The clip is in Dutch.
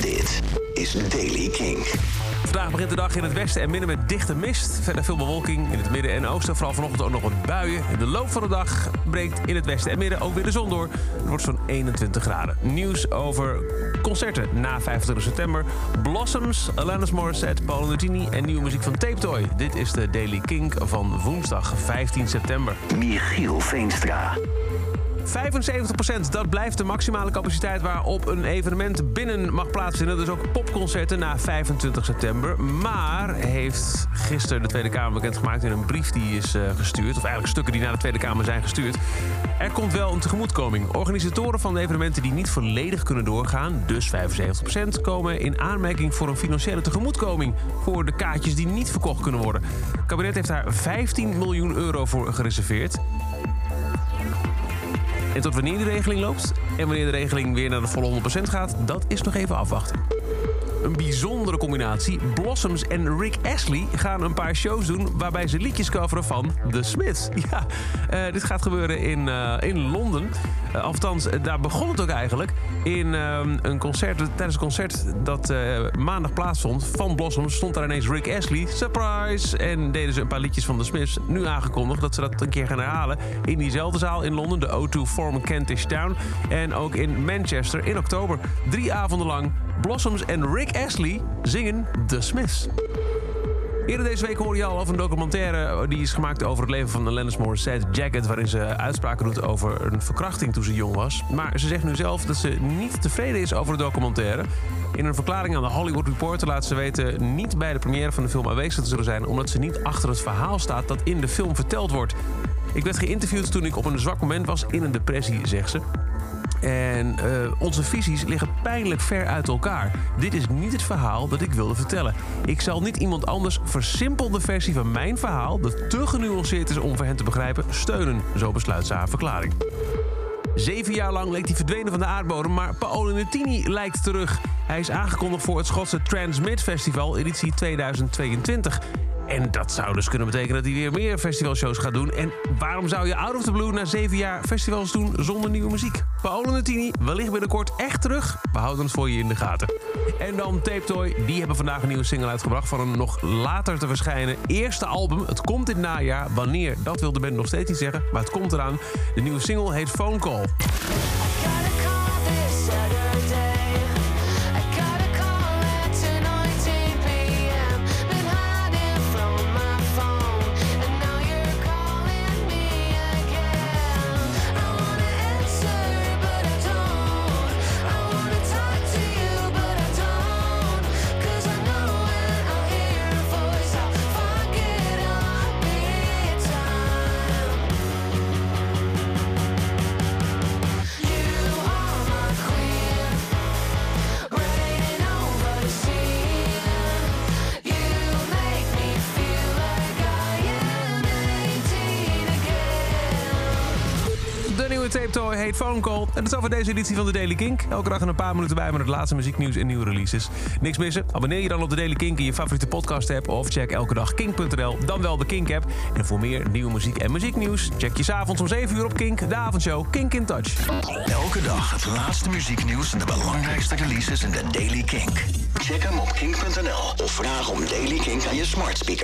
Dit is Daily King. Vandaag begint de dag in het westen en midden met dichte mist. Verder veel bewolking in het midden en oosten. Vooral vanochtend ook nog wat buien. In de loop van de dag breekt in het westen en midden ook weer de zon door. Het wordt zo'n 21 graden. Nieuws over concerten na 25 september. Blossoms, Alanis Morissette, Paolo Nutini en nieuwe muziek van Tape Toy. Dit is de Daily King van woensdag 15 september. Michiel Veenstra. 75%, dat blijft de maximale capaciteit waarop een evenement binnen mag plaatsvinden. Dus ook popconcerten na 25 september. Maar heeft gisteren de Tweede Kamer bekendgemaakt in een brief die is uh, gestuurd. Of eigenlijk stukken die naar de Tweede Kamer zijn gestuurd. Er komt wel een tegemoetkoming. Organisatoren van de evenementen die niet volledig kunnen doorgaan, dus 75%, komen in aanmerking voor een financiële tegemoetkoming. Voor de kaartjes die niet verkocht kunnen worden. Het kabinet heeft daar 15 miljoen euro voor gereserveerd. En tot wanneer de regeling loopt en wanneer de regeling weer naar de volle 100% gaat, dat is nog even afwachten. Een bijzondere combinatie. Blossoms en Rick Astley gaan een paar shows doen waarbij ze liedjes coveren van The Smiths. Ja, uh, dit gaat gebeuren in, uh, in Londen. Uh, althans, daar begon het ook eigenlijk. In een concert, tijdens een concert dat maandag plaatsvond van Blossoms stond daar ineens Rick Astley. Surprise! En deden ze een paar liedjes van The Smiths. Nu aangekondigd dat ze dat een keer gaan herhalen. In diezelfde zaal in Londen, de O2 Forum Kentish Town. En ook in Manchester in oktober. Drie avonden lang Blossoms en Rick Astley zingen The Smiths. Eerder deze week hoorde je al over een documentaire die is gemaakt over het leven van Alanis Morissette, Jacket, waarin ze uitspraken doet over een verkrachting toen ze jong was. Maar ze zegt nu zelf dat ze niet tevreden is over de documentaire. In een verklaring aan de Hollywood Reporter laat ze weten niet bij de première van de film aanwezig te zullen zijn, omdat ze niet achter het verhaal staat dat in de film verteld wordt. Ik werd geïnterviewd toen ik op een zwak moment was in een depressie, zegt ze. En uh, onze visies liggen pijnlijk ver uit elkaar. Dit is niet het verhaal dat ik wilde vertellen. Ik zal niet iemand anders versimpelde versie van mijn verhaal, dat te genuanceerd is om voor hen te begrijpen, steunen. Zo besluit ze haar verklaring. Zeven jaar lang leek hij verdwenen van de aardbodem, maar Paolo Nutini lijkt terug. Hij is aangekondigd voor het Schotse Transmit Festival editie 2022. En dat zou dus kunnen betekenen dat hij weer meer festivalshows gaat doen. En waarom zou je out of the blue na zeven jaar festivals doen zonder nieuwe muziek? Paolo Nutini, wellicht binnenkort echt terug. We houden het voor je in de gaten. En dan Tape Toy, die hebben vandaag een nieuwe single uitgebracht... van een nog later te verschijnen eerste album. Het komt dit najaar. Wanneer, dat wil de band nog steeds niet zeggen. Maar het komt eraan. De nieuwe single heet Phone Call. Tape heet Phone Call. En dat is over deze editie van de Daily Kink. Elke dag een paar minuten bij met het laatste muzieknieuws en nieuwe releases. Niks missen? Abonneer je dan op de Daily Kink in je favoriete podcast app... of check elke dag kink.nl, dan wel de Kink app. En voor meer nieuwe muziek en muzieknieuws... check je s'avonds om 7 uur op Kink, de avondshow Kink in Touch. Elke dag het laatste muzieknieuws en de belangrijkste releases in de Daily Kink. Check hem op kink.nl of vraag om Daily Kink aan je smart speaker.